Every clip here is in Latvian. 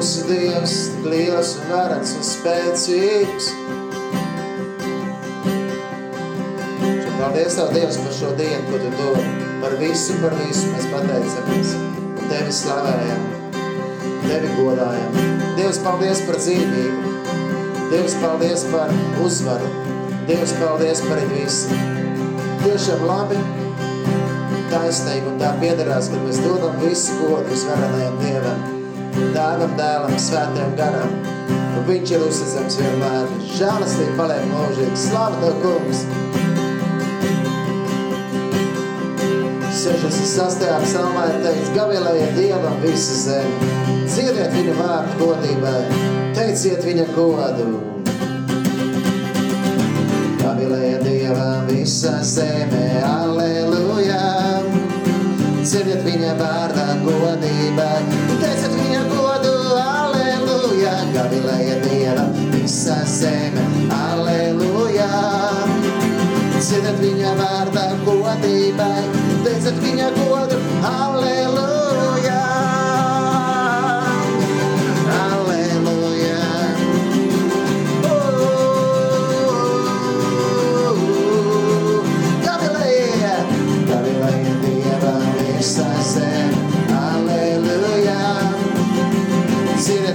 mūsu Dievs, tik liels un varens un spēcīgs. Šo paldies Tev, Dievs, par šo dienu, ko Tu dod. Par visu, par visu mēs pateicamies. Un Tevi slavējam. Tevi godājam. Dievs, paldies par dzīvību. Dievs, paldies par uzvaru. Dievs, paldies par visu. Tiešām labi, taisnīgi un tā piederās, kad mēs dodam visu godu uz varenajam Dievam, Dāvam, Dēlam, Svētajam garam. Un viņš ir uzticams vienmēr. Žēlastība paliek mūžīgi. Slava Tev, kungs! 66. psalmā ir teikts, gavilējiet Dievam visu zemi, dziediet viņa vārdu godībai, teiciet viņa godu. Gavilējiet Dievam visa zeme, aleluja, dziediet viņa vārdā godībai, teiciet viņa aleluja, gavilējiet Dievam visa zeme, aleluja, dziediet viņa vārdā godībai, teiciet viņa godu, aleluja. Gavilēja, gavilēja Dievam visa zeme,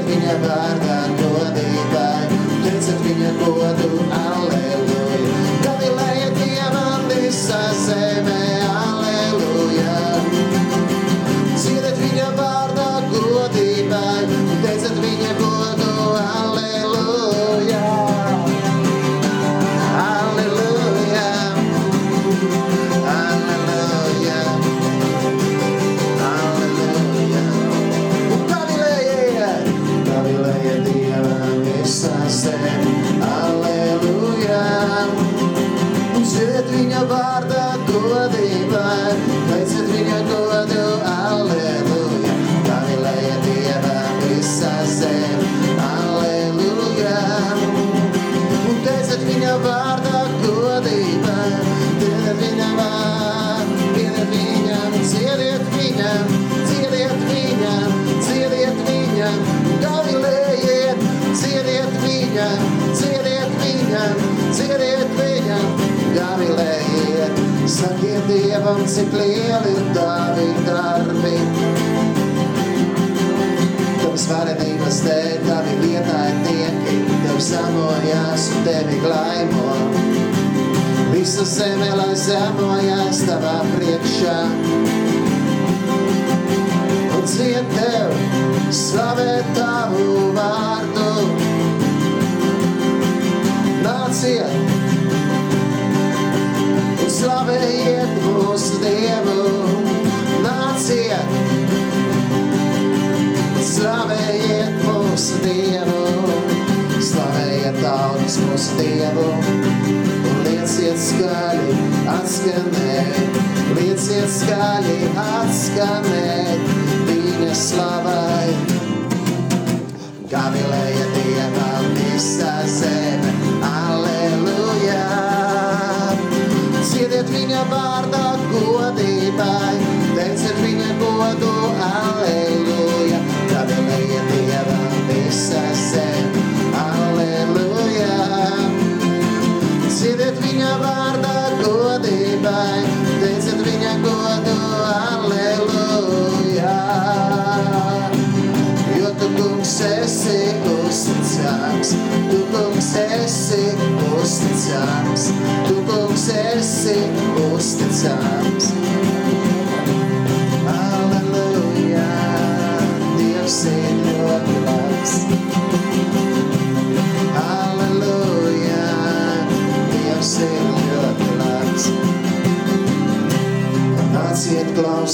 viņa vārdā godībai, teiciet viņa godu, aleluja.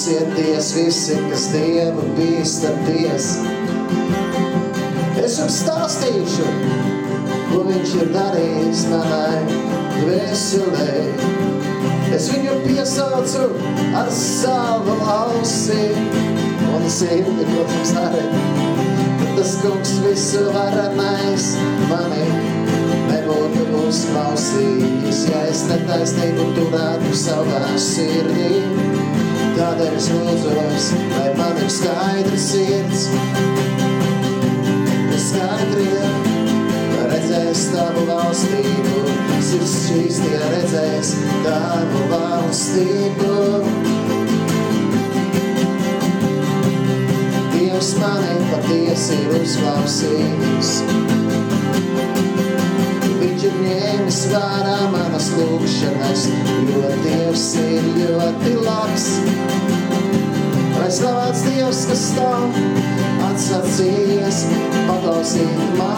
Klausieties visi, kas Dievu bīstaties. Es jums stāstīšu, ko viņš ir darījis manai dvēselē. Es viņu piesaucu ar savu ausi un sirdi, protams, arī. Bet tas kungs visu varenais mani nebūtu uzklausījis, ja es netaisnību turētu savā sirdī. Tādēļ es lūdzu, lai man ir skaidra sirds. Skaidrība redzēs tavu valstību, sirds šīs tie redzēs tavu valstību. Dievs mani patiesi ir uzklausījis viņš ir ņēmis vērā manas lūgšanas, jo Dievs ir ļoti labs. Lai slavēts Dievs, kas stāv atsacījies, paklausīt man.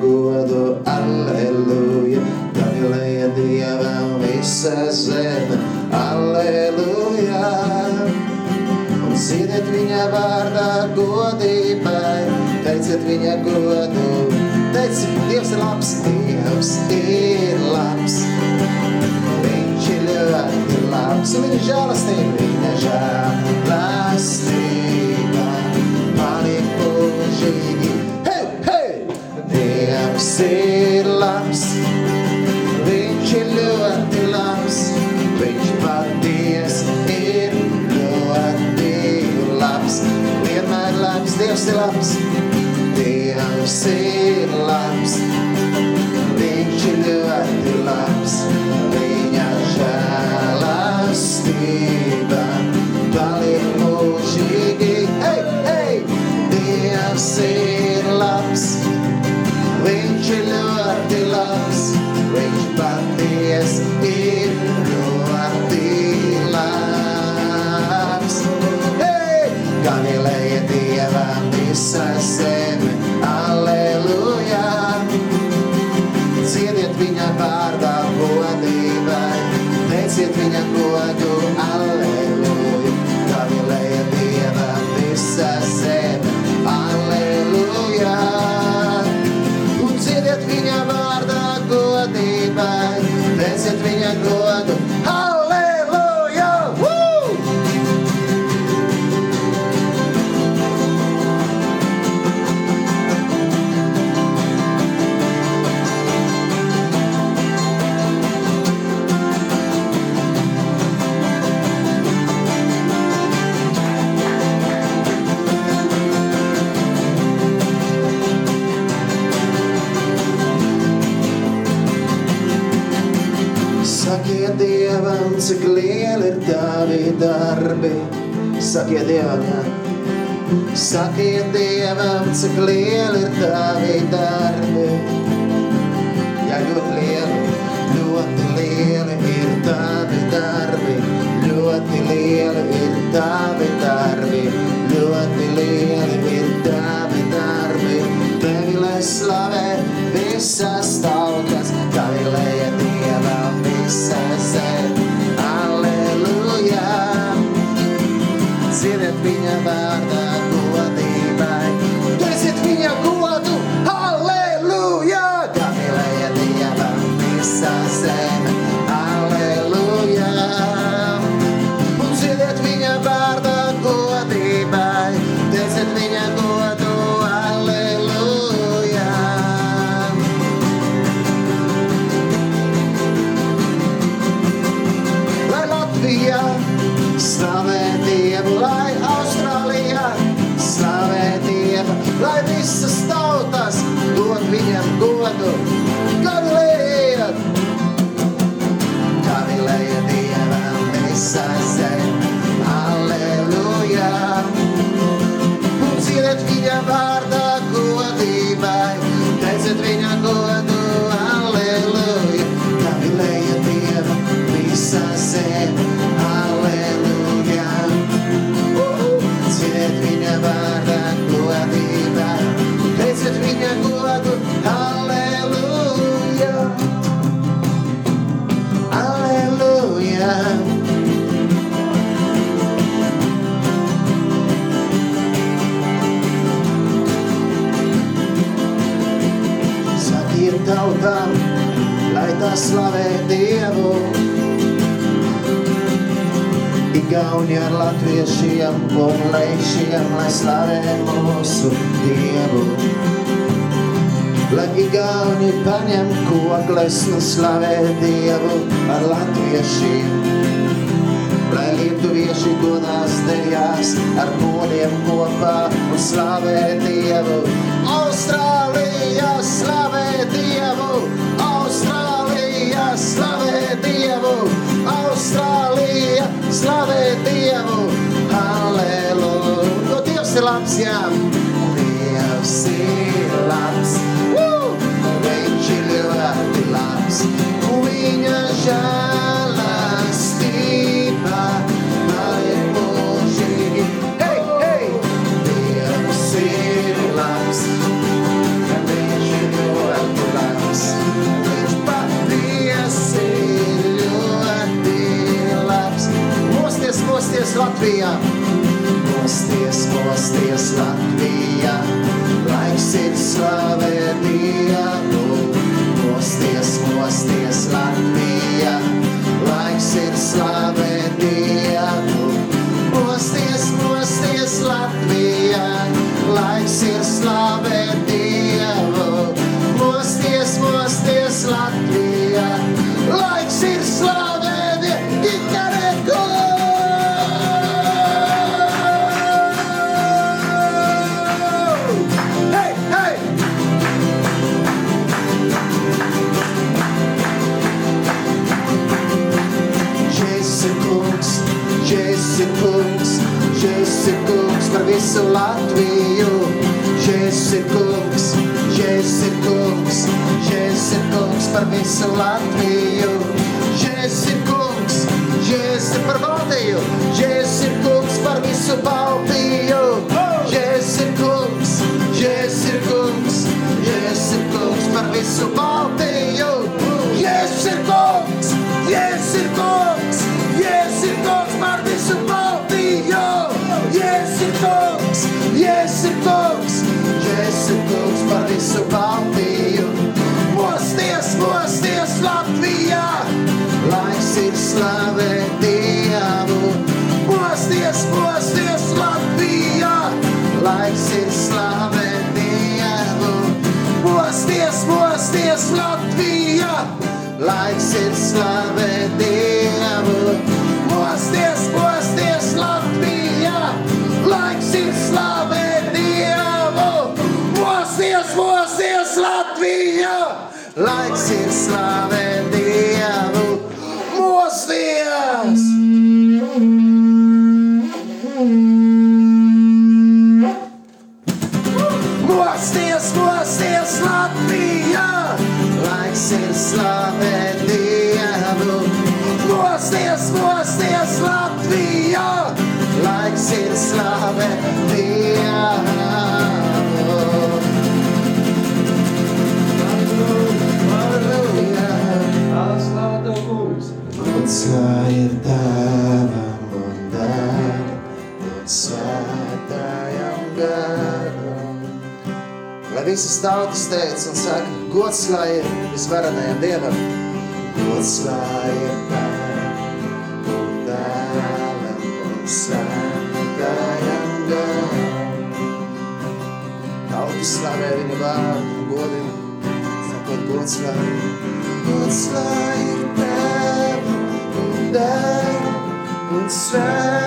godu, aleluja. Pavilēja Dievam visa zeme, aleluja. Un ziediet viņa vārdā godībai, teiciet viņa godu. Teiciet, Dievs ir labs, Dievs ir labs. Viņš ir ļoti labs, un viņa žēlastība, viņa žēlastība. Igauni ar latviešiem un leišiem, lai slavē mūsu Dievu. Lai Igauni paņem kokles un slavē Dievu ar latviešiem. Lai lietuvieši godās dejās ar mūļiem kopā un slavē Dievu. Austrālija slavē Dievu! Austrālija slavē Dievu! Austrālija slavē Dievu! Halleluja! Jo Dievs ir labs, jā! Dievs ir labs! Woo! Viņš ir ļoti labs! Viņa žēlastība Mosties, Latvijā! Mosties, mosties Latvijā! Laiks ir slavē Dievu! Mosties, mosties Latvijā! Visu Latviju. Jēzus ir kungs, Jēzus ir kungs, Jēzus ir kungs par visu Latviju. Jēzus ir kungs, Jēzus ir par Baltiju, Jēzus ir kungs par visu Baltiju. Jēzus ir kungs, Jēzus ir kungs, Jēzus ir kungs par visu Baltiju. Jēzus ir kungs, Jēzus ir kungs, visas tautas teica un saka, gods lai ir visvarenajam Dievam. Gods lai ir Tēvam un Dēlam un Svētājam garam. Tautas slavē viņa vārdu un godina, sakot, gods lai. Gods lai ir Tēvam un Dēlam un Svētājam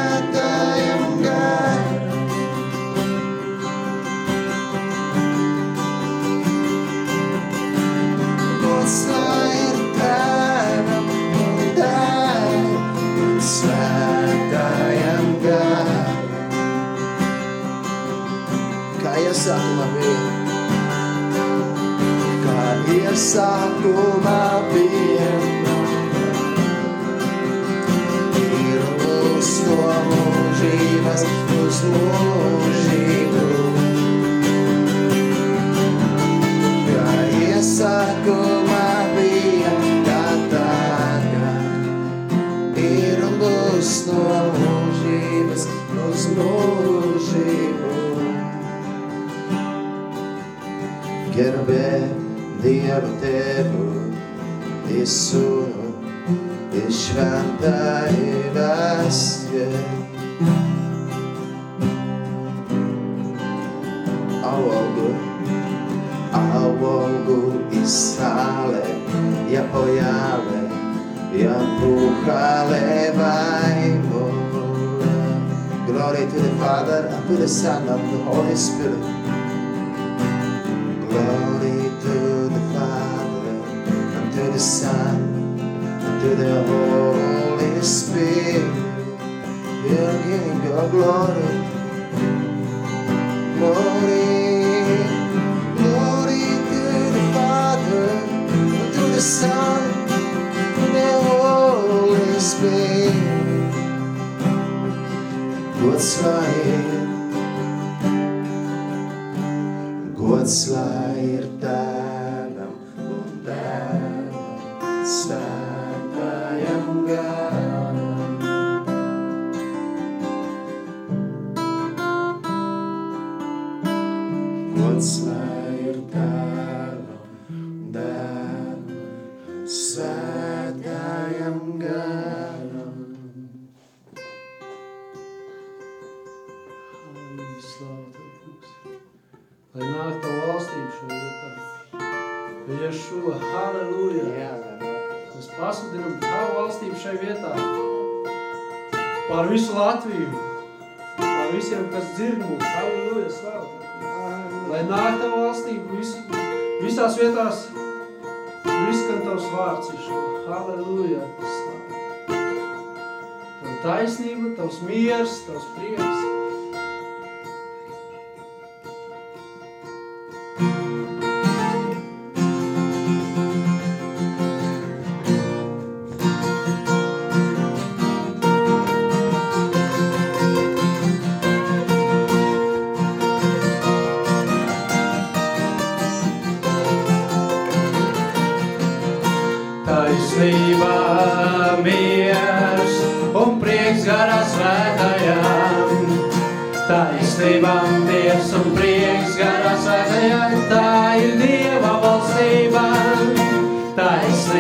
pelos primos.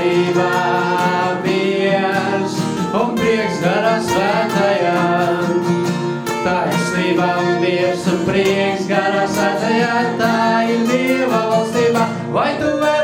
laimība miers un prieks garā svētajā. Taisnība un dievs un prieks garā svētajā, tā ir dieva valstība. Vai tu vēl?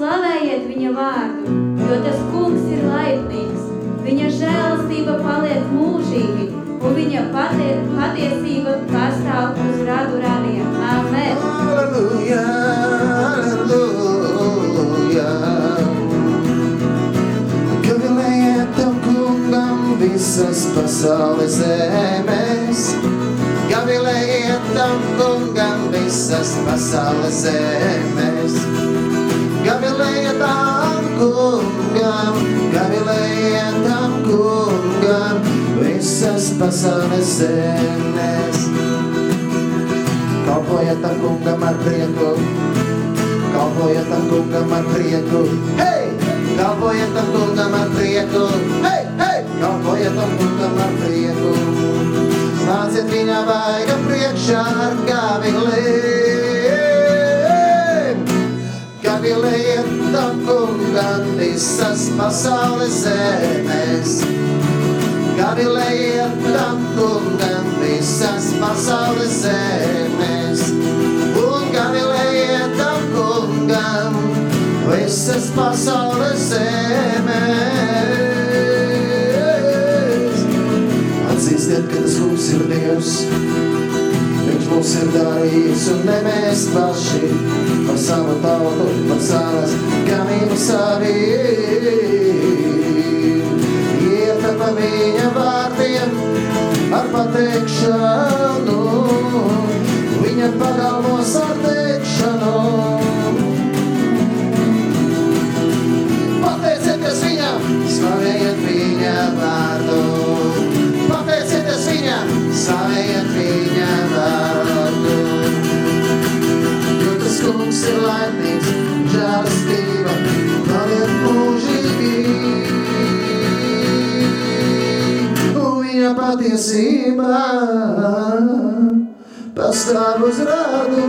slavējiet viņa vārdu, jo tas kungs ir laipnīgs. Viņa žēlastība paliek mūžīgi, un viņa patie, patiesība pastāv uz radu radiem. Amen! Alleluja, alleluja. Kavilējiet tam kungam visas pasaules zemes, Gavilējiet tam kungam visas pasaules zemes. Gavilētam kungam, gavilētam kungam, visas pasaules zemes. Kalpojatam kungam ar prieku, kalpojatam kungam ar prieku, hei! Kalpojatam kungam ar prieku, hei, hei! Kalpojatam kungam ar prieku, nāciet viņa vaiga priekšā ar gavilētam. Pavilējiet tam kungam visas pasaules zemes. Gavilējiet tam kungam visas pasaules zemes. Un gavilējiet tam kungam visas pasaules zemes. Atzīstiet, ka tas kungs ir Dievs. Viņš mums ir darījis un ne mēs paši par savu tautu, par savas ganības arī. Ieta pa viņa vārdiem ar pateikšanu, viņa pagalmos ar teikšanu. Pateicieties viņam, slavējiet viņu. patiesībā. Pastāv uz rādu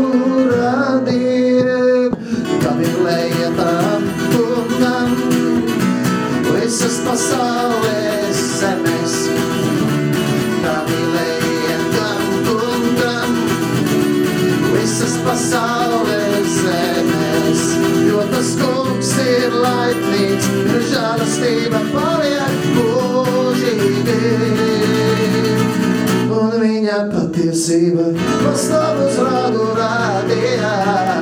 rādiem, kam ir lejatām tumnam, visas pasaules zemes. Kam ir lejatām tumnam, visas pasaules zemes, jo tas kungs ir laipnīgs, ir žālastība pār. Viņa patiesība pastāv uz rādu rādījā.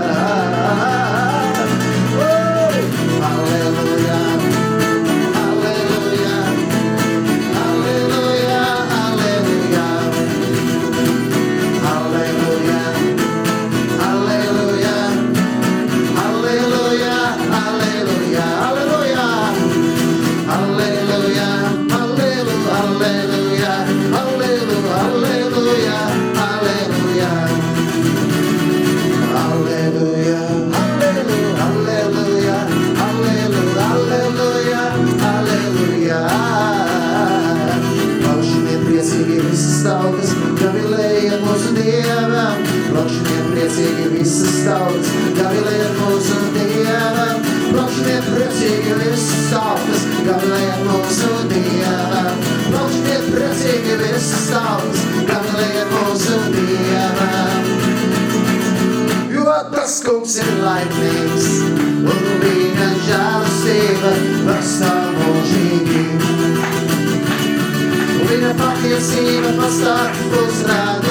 paskums ir laimīgs, un viņa žēlastība pastāv mūžīgi. Viņa patiesība pastāv uz rādu.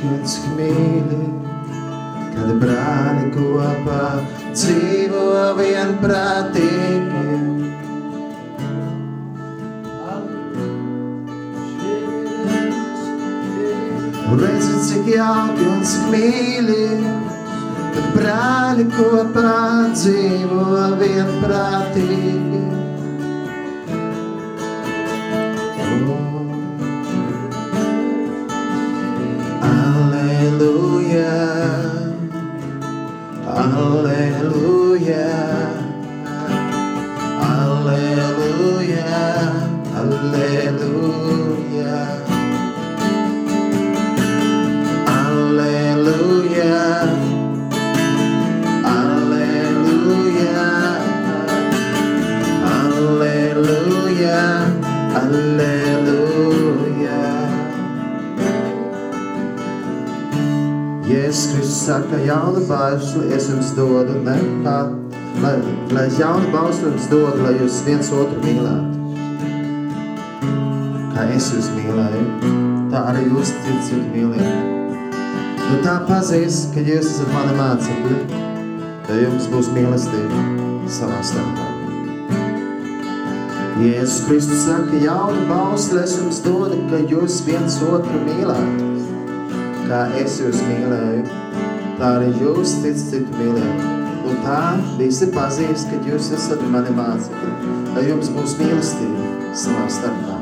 could me dodu, lai jūs viens otru mīlētu. Kā es jūs mīlēju, tā arī jūs citu mīlēt. Nu tā pazīs, ka jūs esat mani mācekļi, ja jums būs mīlestība savā starpā. Jēzus Kristus saka, jaunu bausli es jums dodu, ka jūs viens otru mīlētu. Kā es jūs mīlēju, tā arī jūs citu citu mīlēt. Un tā visi pazīs, ka jūs esat mani mācekļi, lai jums būs mīlestība savā starpā.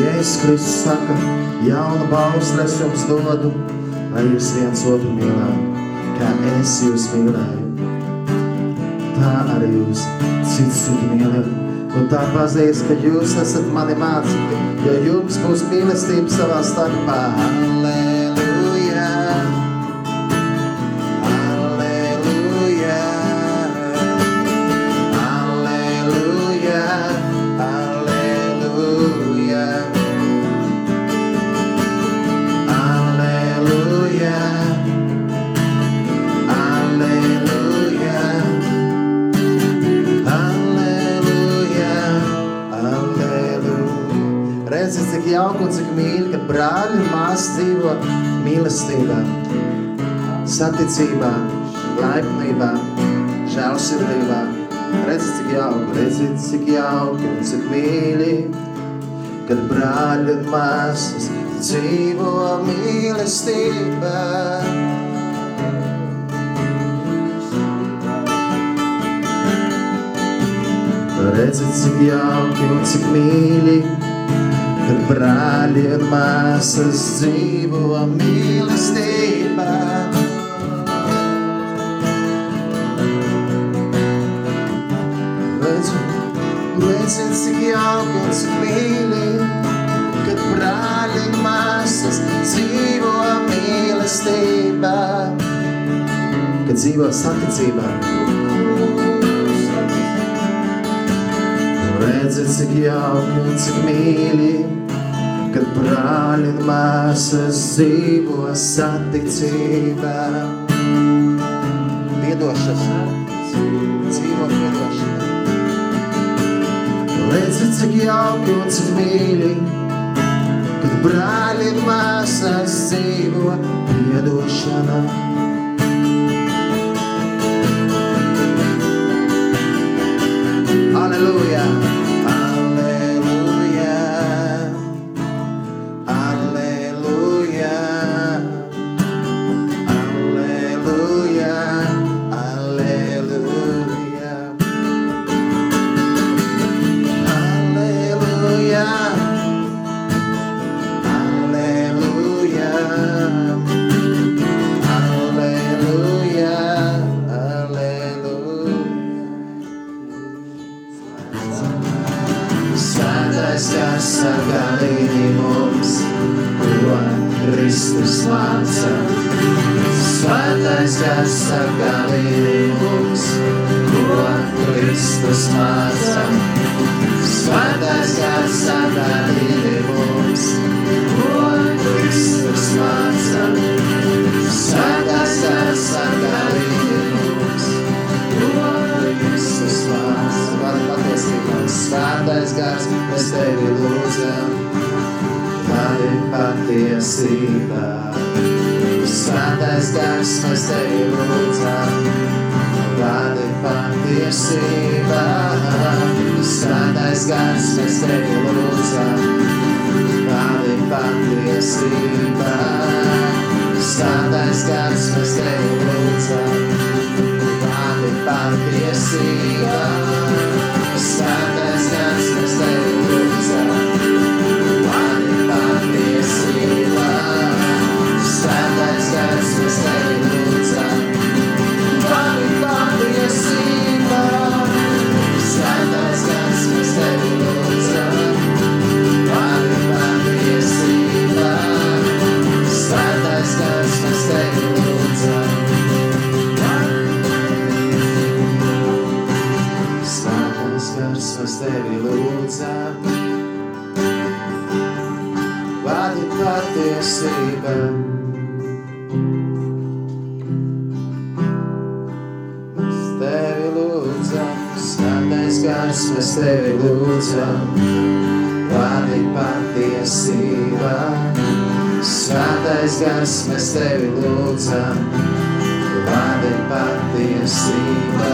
Jēzus Kristus saka, jaunu bausli es jums dodu, lai jūs viens otru mīlētu, kā es jūs mīlēju. Tā arī jūs cits citu mīlēt. Un tā pazīs, ka jūs esat mani mācekļi, jo jums būs mīlestība savā starpā. Alleluja! Mīlestībā, saticībā, laipnībā, žēlsirdībā. Redzi, cik jauki, redzi, cik jauki un cik mīļi, kad brāļi un māsas dzīvo mīlestībā. Redzi, cik jauki un cik mīļi, Kad brāļi un māsas dzīvo mīlestībā, Redzu, redzu, cik jauki un cik mīļi, kad brāļi un māsas dzīvo mīlestībā, kad dzīvo saticībā. Redzi, cik jauki un cik mīļi, kad brāļi un māsas dzīvo saticībā. Piedošana, dzīvo piedošana. Redzi, cik jauki un cik mīļi, kad brāļi un māsas dzīvo piedošana. Aleluja, patiesībā. Svētais gars, mēs tevi lūdzam, vārdi patiesībā. Svētais gars, mēs tevi lūdzam, vārdi patiesībā. Svētais gars, mēs tevi lūdzam, vārdi patiesībā. Svētais gars, mēs tevi lūdzam, tevi lūdzam, svētais gars, mēs tevi lūdzam, vārdi patiesība. Svētais gars, mēs tevi lūdzam, vārdi patiesība.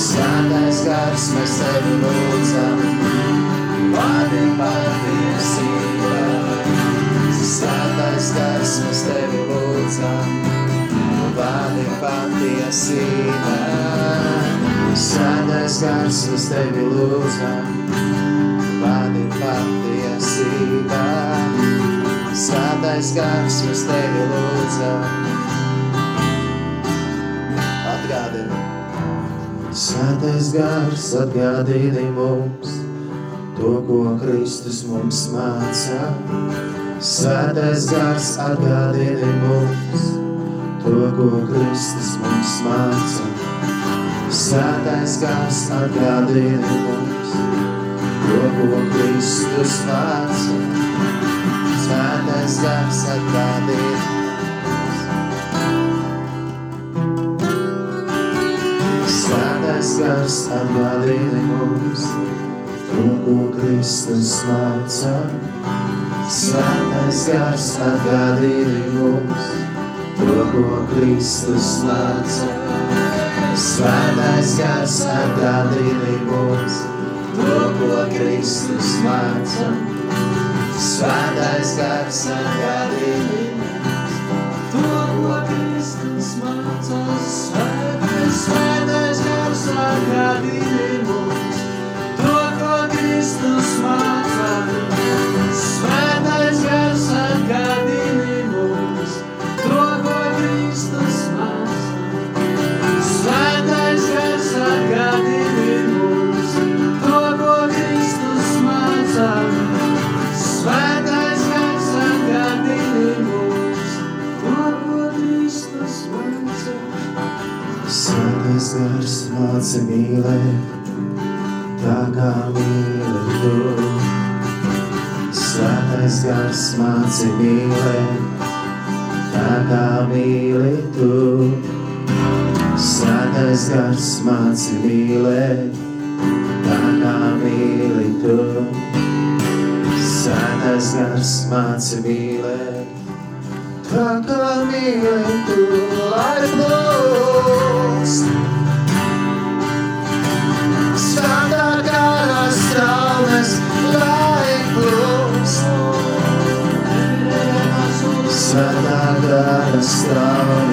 Svētais gars, mēs tevi lūdzam, vārdi patiesība. Svētais gars, mēs tevi lūdzam, vārdi patiesība. Svētais gars, mēs tevi lūdzam, vārdi patiesība. Svētais gars, mēs tevi lūdzam, atgādini. Svētais gars atgādini mums to, ko Kristus mums māca. Svētais gars atgādini mums to, ko Kristus mums māca. Svētais gars atgādini mums to, ko Kristus māca. Svētais gars atgādini Svētais gars atgādini mums to, ko Kristus māca. Svētais gars atgādini mums to, ko Kristus māca. Svētais gars atgādini mums to, ko Kristus māca. Svētais gars atgādini mums to, ko Kristus māca. Svētais, svētais gars atgādini esi mīlēt, tā kā mīlēt tu. Svētais gars māci mīlēt, tā kā mīlēt tu. Svētais gars māci mīlēt, tā kā mīlēt tu. Svētais gars māci mīlēt, tā kā mīlēt tu. Lai tu! стран.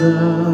sun.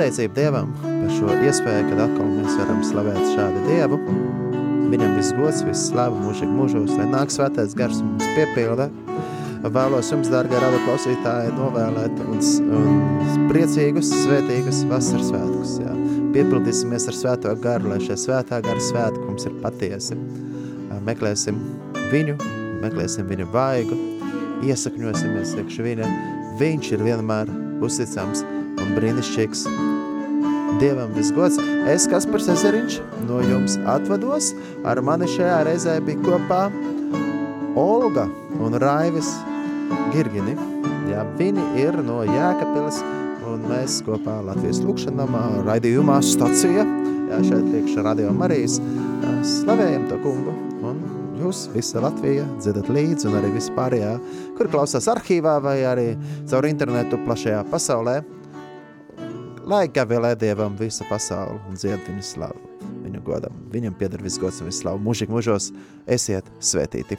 Pateicība Dievam par šo iespēju, kad atkal mēs varam slavēt šādu Dievu. Viņam viss gods, viss slava mūžīgi mūžos, lai nāk svētais gars un mums piepilda. Vēlos jums, dārgie rada klausītāji, novēlēt un, un priecīgus, svētīgus vasaras svētkus. Jā. Piepildīsimies ar svēto garu, lai šie svētā gara svētki mums ir patiesi. Meklēsim viņu, meklēsim viņu vaigu, iesakņosimies iekš viņa. Viņš ir vienmēr uzticams un brīnišķīgs. Dievam visgods, es Kaspars Ezeriņš no jums atvados, ar mani šajā reizē bija kopā Olga un Raivis Girgini. Jā, viņi ir no Jēkapilas un mēs kopā Latvijas lūkšanamā raidījumā stacija, jā, šeit priekš Radio Marijas, slavējam to kungu. Un jūs visa Latvija dzirdat līdzi un arī vispārējā, kur klausās arhīvā vai arī caur internetu plašajā pasaulē lai gavēlē Dievam visa pasauli un dzied viņu slavu, viņu godam. Viņam pieder viss gods un viss slavu. Mūžīgi mūžos esiet svētīti.